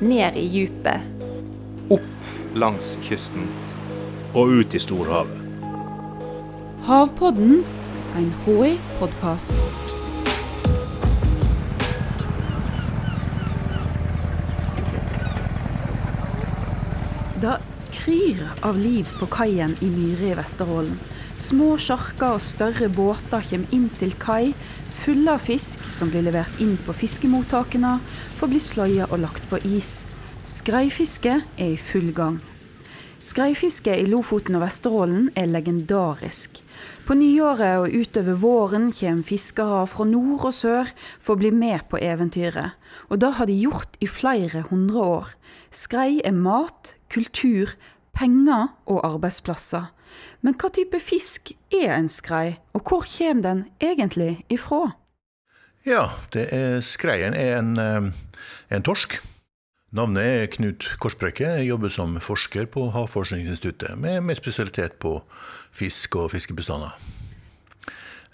ned i djupet. Opp langs kysten. Og ut i storhavet. Havpodden, en HI-podkast. Kryr av liv på kaien i Myre i Vesterålen. Små sjarker og større båter kommer inn til kai, fulle av fisk som blir levert inn på fiskemottakene for å bli sløya og lagt på is. Skreifiske er i full gang. Skreifiske i Lofoten og Vesterålen er legendarisk. På nyåret og utover våren kommer fiskere fra nord og sør for å bli med på eventyret. Og det har de gjort i flere hundre år. Skrei er mat, kultur, penger og arbeidsplasser. Men hva type fisk er en skrei, og hvor kommer den egentlig ifra? Ja, er, skreien er en, eh, en torsk. Navnet er Knut Korsbrekke. Jeg jobber som forsker på Havforskningsinstituttet med, med spesialitet på fisk og fiskebestander.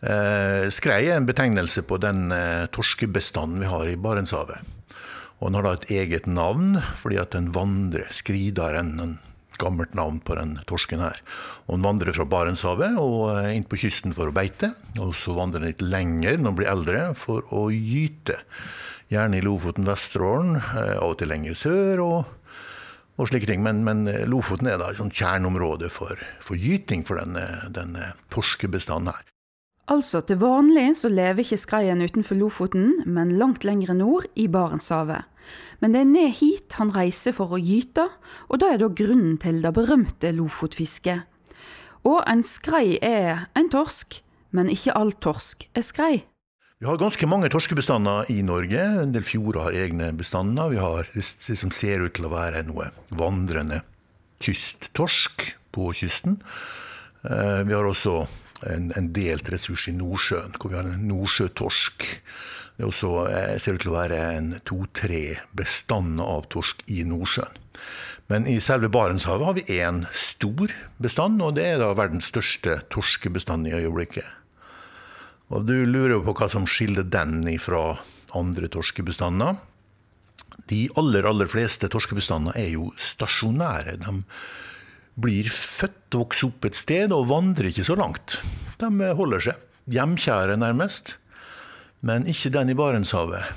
Eh, skrei er en betegnelse på den eh, torskebestanden vi har i Barentshavet. Og den har da et eget navn fordi at den vandrer, skridaren, en gammelt navn på den torsken her. Og Den vandrer fra Barentshavet og eh, inn på kysten for å beite. Og så vandrer den litt lenger når den blir eldre for å gyte. Gjerne i Lofoten, Vesterålen, eh, av og til lenger sør. og, og slike ting. Men, men eh, Lofoten er da et sånt kjerneområde for, for gyting for denne, denne torskebestanden her. Altså, til vanlig så lever ikke skreien utenfor Lofoten, men langt lengre nord, i Barentshavet. Men det er ned hit han reiser for å gyte, og det er da grunnen til det berømte lofotfisket. Og en skrei er en torsk, men ikke all torsk er skrei. Vi har ganske mange torskebestander i Norge. En del fjorder har egne bestander. Vi har det som ser ut til å være noe vandrende kysttorsk på kysten. Eh, vi har også en, en delt ressurs i Nordsjøen, hvor vi har en nordsjøtorsk. Det også, eh, ser ut til å være en to-tre bestander av torsk i Nordsjøen. Men i selve Barentshavet har vi én stor bestand, og det er da verdens største torskebestand i øyeblikket. Og du lurer jo på hva som skiller den fra andre torskebestander. De aller, aller fleste torskebestander er jo stasjonære. De blir født og vokser opp et sted og vandrer ikke så langt. De holder seg. Hjemkjære, nærmest. Men ikke den i Barentshavet.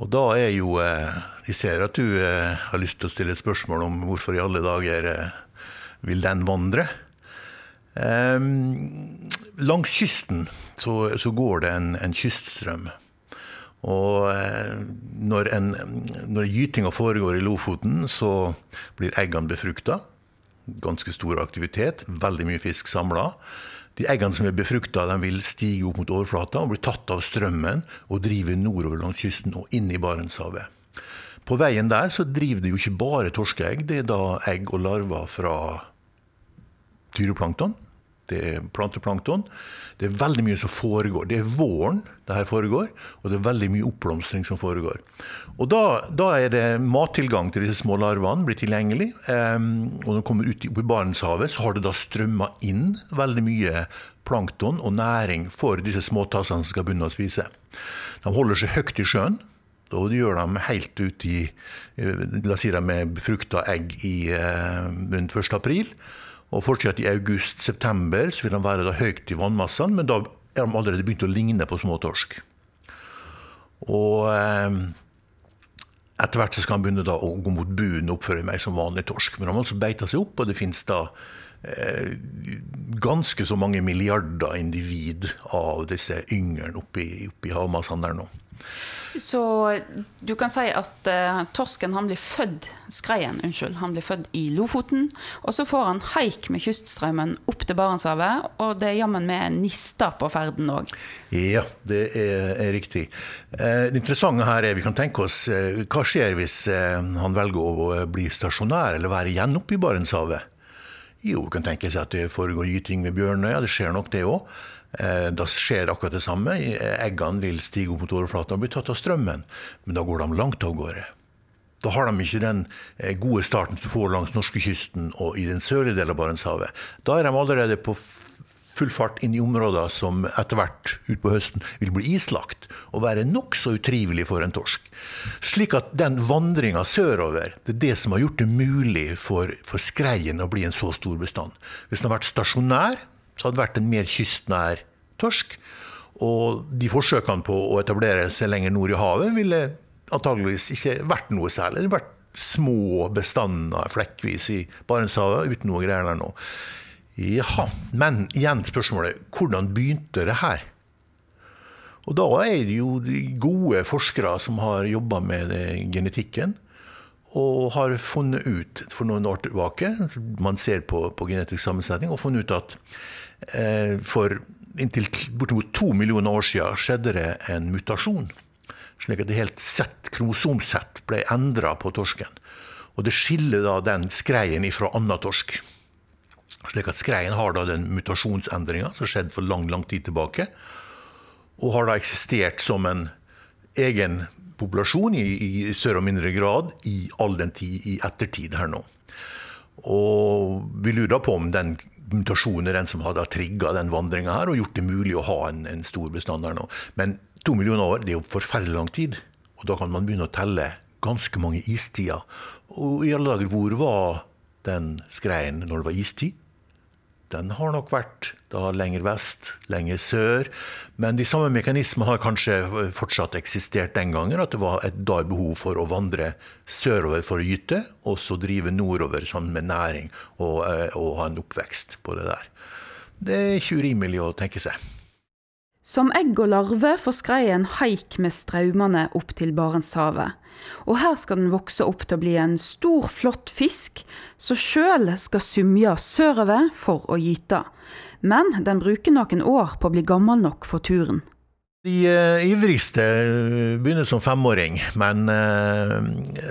Og da er jo eh, Jeg ser at du eh, har lyst til å stille et spørsmål om hvorfor i alle dager eh, vil den vandre. Langs kysten så, så går det en, en kyststrøm. Og når, en, når gytinga foregår i Lofoten, så blir eggene befrukta. Ganske stor aktivitet, veldig mye fisk samla. De eggene som er befrukta, vil stige opp mot overflata og bli tatt av strømmen og drive nordover langs kysten og inn i Barentshavet. På veien der så driver det jo ikke bare torskeegg. Det er da egg og larver fra dyreplankton. Det er planteplankton. Det er veldig mye som foregår. Det er våren det her foregår, og det er veldig mye oppblomstring som foregår. Og da, da er det mattilgang til disse små larvene blir tilgjengelig. Um, og når de kommer ut i, i Barentshavet, så har det da strømma inn veldig mye plankton og næring for disse småtassene som skal begynne å spise. De holder seg høyt i sjøen. Og det gjør de helt ut i La oss si de er befrukta egg i, uh, rundt 1. april. Og fortsatt i august-september så vil de være høyt i vannmassene, men da er de allerede begynt å ligne på småtorsk. Og eh, etter hvert så skal han begynne da å gå mot buen og oppføre mer som vanlig torsk. Men han har altså beita seg opp, og det finnes da eh, ganske så mange milliarder individ av disse ynglene oppi, oppi havmassene der nå. Så du kan si at uh, torsken han blir født skreien, unnskyld, han blir født i Lofoten. Og så får han haik med kyststrømmen opp til Barentshavet, og det er jammen med nister på ferden òg. Ja, det er, er riktig. Uh, det interessante her er vi kan tenke oss uh, hva skjer hvis han velger å bli stasjonær eller være igjen oppe i Barentshavet? Jo, vi kan tenke seg at det foregår gyting ved Bjørnøya, det skjer nok det òg. Eh, da skjer akkurat det samme. Eggene vil stige opp mot overflaten og bli tatt av strømmen. Men da går de langt av gårde. Da har de ikke den eh, gode starten som du får langs norskekysten og i den sørlige delen av Barentshavet. Da er de allerede på full fart inn i områder som etter hvert utpå høsten vil bli islagt og være nokså utrivelig for en torsk. Slik at den vandringa sørover det er det som har gjort det mulig for, for skreien å bli en så stor bestand. Hvis den har vært stasjonær, så hadde det vært en mer kystnær torsk. Og de forsøkene på å etablere seg lenger nord i havet ville antageligvis ikke vært noe særlig. Det vært små bestander flekkvis i Barentshavet uten noe greier der nå. Jaha. Men igjen spørsmålet hvordan begynte det her? Og da er det jo de gode forskere som har jobba med genetikken. Og har funnet ut for noen år tilbake, man ser på, på genetisk sammensetning, og funnet ut at eh, for inntil bortimot to millioner år siden skjedde det en mutasjon slik at det helt sett, kromosomsett ble endra på torsken. Og det skiller da den skreien ifra annen torsk. Slik at skreien har da den mutasjonsendringa som skjedde for lang, lang tid tilbake. Og har da eksistert som en egen populasjon i, i større og mindre grad i all den tid i ettertid her nå. Og vi lurer på om den mutasjonen er den som hadde trigga den vandringa her og gjort det mulig å ha en, en stor bestand her nå. Men To millioner år det er jo forferdelig lang tid. Og da kan man begynne å telle ganske mange istider. Og i alle dager, hvor var den skreien når det var istid? Den har nok vært da lenger vest, lenger sør. Men de samme mekanismene har kanskje fortsatt eksistert den gangen. At det var et da behov for å vandre sørover for å gyte, og så drive nordover sammen med næring og, eh, og ha en oppvekst på det der. Det er ikke urimelig å tenke seg. Som egg og larve får skreien haik med straumene opp til Barentshavet. Og her skal den vokse opp til å bli en stor, flott fisk, som sjøl skal sumja sørover for å gyte. Men den bruker noen år på å bli gammel nok for turen. De uh, ivrigste eh, begynner som femåring, men uh,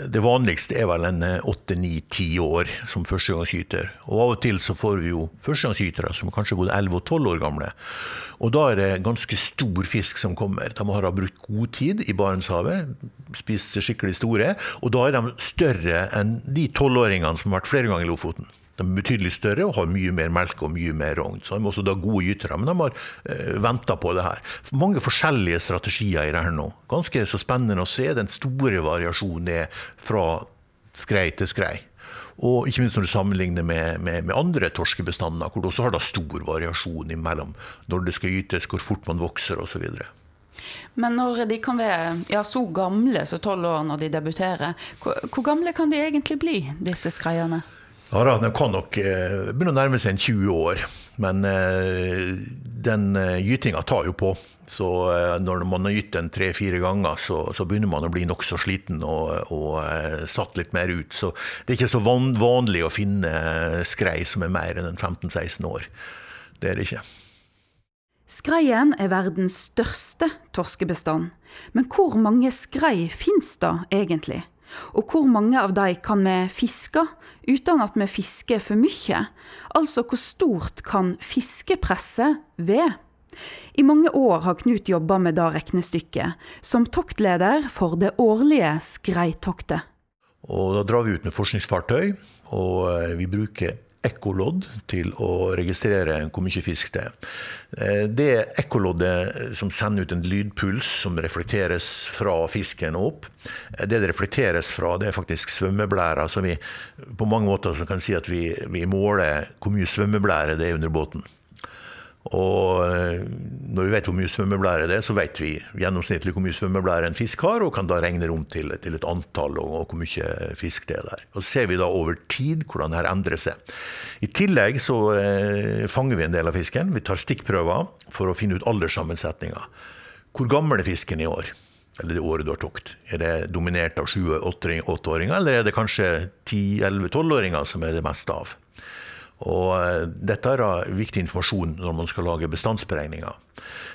det vanligste er vel en åtte-ni-ti år som førstegangsskyter. Og av og til så får vi jo førstegangsskytere som kanskje er både elleve og tolv år gamle. Og da er det ganske stor fisk som kommer. De har brukt god tid i Barentshavet, spist skikkelig store. Og da er de større enn de tolvåringene som har vært flere ganger i Lofoten. De er betydelig større og har mye mer melk og mye mer rogn. Så de er også da gode gytere. Men de har eh, venta på det her. Mange forskjellige strategier i det her nå. Ganske så spennende å se. Den store variasjonen er fra skrei til skrei. Og ikke minst når du sammenligner med, med, med andre torskebestander, hvor du også har da stor variasjon imellom når det skal gytes, hvor fort man vokser osv. Men når de kan være ja, så gamle som tolv år når de debuterer, hvor, hvor, gamle kan de egentlig bli, disse skreiene? Ja, da, De kan nok eh, begynne å nærme seg en 20 år. Men eh, den eh, gytinga tar jo på. Så når man har gytt den tre-fire ganger, så, så, begynner man å bli nokså sliten og, og satt litt mer ut. Så det er ikke så van, vanlig å finne skrei som er mer enn 15-16 år. Det er det ikke. Skreien er verdens største torskebestand. Men hvor mange skrei fins da egentlig? Og hvor mange av de kan vi fiske uten at vi fisker for mye? Altså hvor stort kan fiskepresset være? I mange år har Knut jobba med det regnestykket, som toktleder for det årlige skreitoktet. Og da drar vi ut med forskningsfartøy, og eh, vi bruker ekkolodd til å registrere hvor mye fisk det er. Eh, det ekkoloddet som sender ut en lydpuls som reflekteres fra fisken og opp, eh, det det reflekteres fra, det er faktisk svømmeblæra. Så vi på mange måter kan si at vi, vi måler hvor mye svømmeblære det er under båten. Og eh, når vi vet hvor mye svømmeblære det er, så vet vi gjennomsnittlig hvor mye svømmeblære en fisk har, og kan da regne om til, til, et antall og, og, hvor mye fisk det er der. Og Så ser vi da over tid hvordan det her endrer seg. I tillegg så eh, fanger vi en del av fisken. Vi tar stikkprøver for å finne ut alderssammensetninga. Hvor gammel er fisken i år? Eller det året du har tokt. Er det dominert av 7-8-åringer, eller er det kanskje 10-11-12-åringer som er det meste av? Og eh, dette er viktig informasjon når man skal lage bestandsberegninger.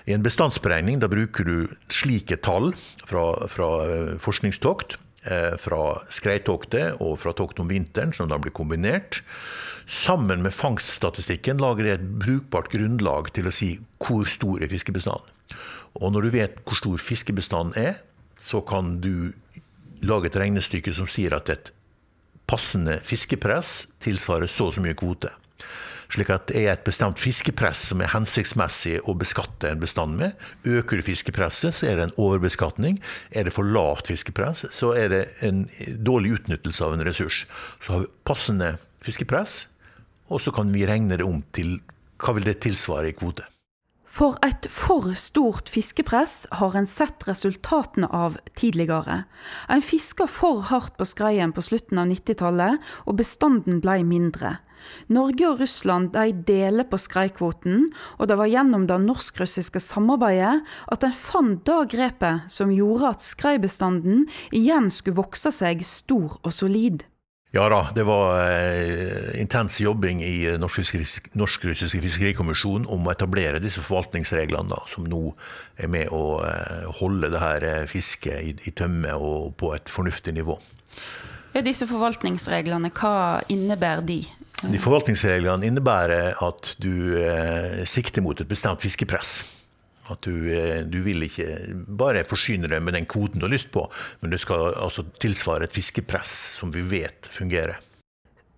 I en bestandsberegning bruker du slike tall fra, fra eh, forskningstokt, eh, fra skreitoktet og fra tokt om vinteren, som da blir kombinert. Sammen med fangststatistikken lager det et brukbart grunnlag til å si hvor stor er fiskebestanden. Og når du vet hvor stor fiskebestanden er, så kan du lage et regnestykke som sier at et passende fiskepress tilsvarer så og så mye kvote. Slik at er et bestemt fiskepress som er hensiktsmessig å beskatte en bestand med, øker du fiskepresset, så er det en overbeskatning. Er det for lavt fiskepress, så er det en dårlig utnyttelse av en ressurs. Så har vi passende fiskepress, og så kan vi regne det om til hva vil det tilsvare i kvote. For et for stort fiskepress har en sett resultatene av tidligere. En fiska for hardt på skreien på slutten av 90-tallet, og bestanden ble mindre. Norge og Russland de deler på skreikvoten, og det var gjennom det norsk-russiske samarbeidet at en fant det grepet som gjorde at skreibestanden igjen skulle vokse seg stor og solid. Ja da, det var eh, intens jobbing i Norsk-russiske fiskerikommisjon om å etablere disse forvaltningsreglene, da, som nå er med å eh, holde det her eh, fisket i, i tømme og på et fornuftig nivå. Ja, disse forvaltningsreglene, hva innebærer de? De Forvaltningsreglene innebærer at du eh, sikter mot et bestemt fiskepress. At du, eh, du, vil ikke bare forsyne deg med den kvoten du har lyst på, men du skal altså tilsvare et fiskepress som vi vet fungerer.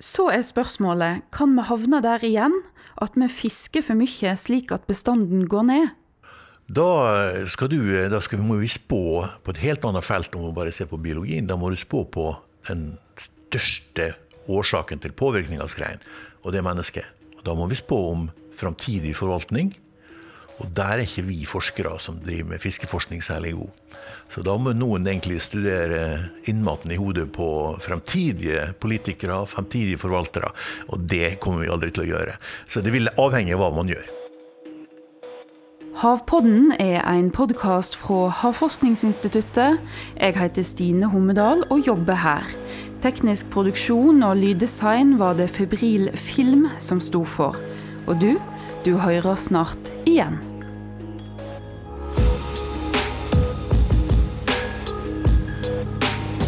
Så er spørsmålet, kan vi havne der igjen? At vi fisker for mye slik at bestanden går ned? Da, skal du, da skal, må vi spå på et helt annet felt om å bare se på biologien. Da må du spå på den største årsaken til påvirkning av skreien, og det er mennesket. Da må vi spå om framtidig forvaltning og der er ikke vi forskere som driver med fiskeforskning særlig gode. Så da må noen egentlig studere innmaten i hodet på fremtidige politikere, fremtidige forvaltere. Og det kommer vi aldri til å gjøre. Så det vil avhenge av hva man gjør. Havpodden er en podkast fra Havforskningsinstituttet. Jeg heter Stine Hommedal og jobber her. Teknisk produksjon og lyddesign var det Febril Film som sto for. Og du? Du hører snart igjen.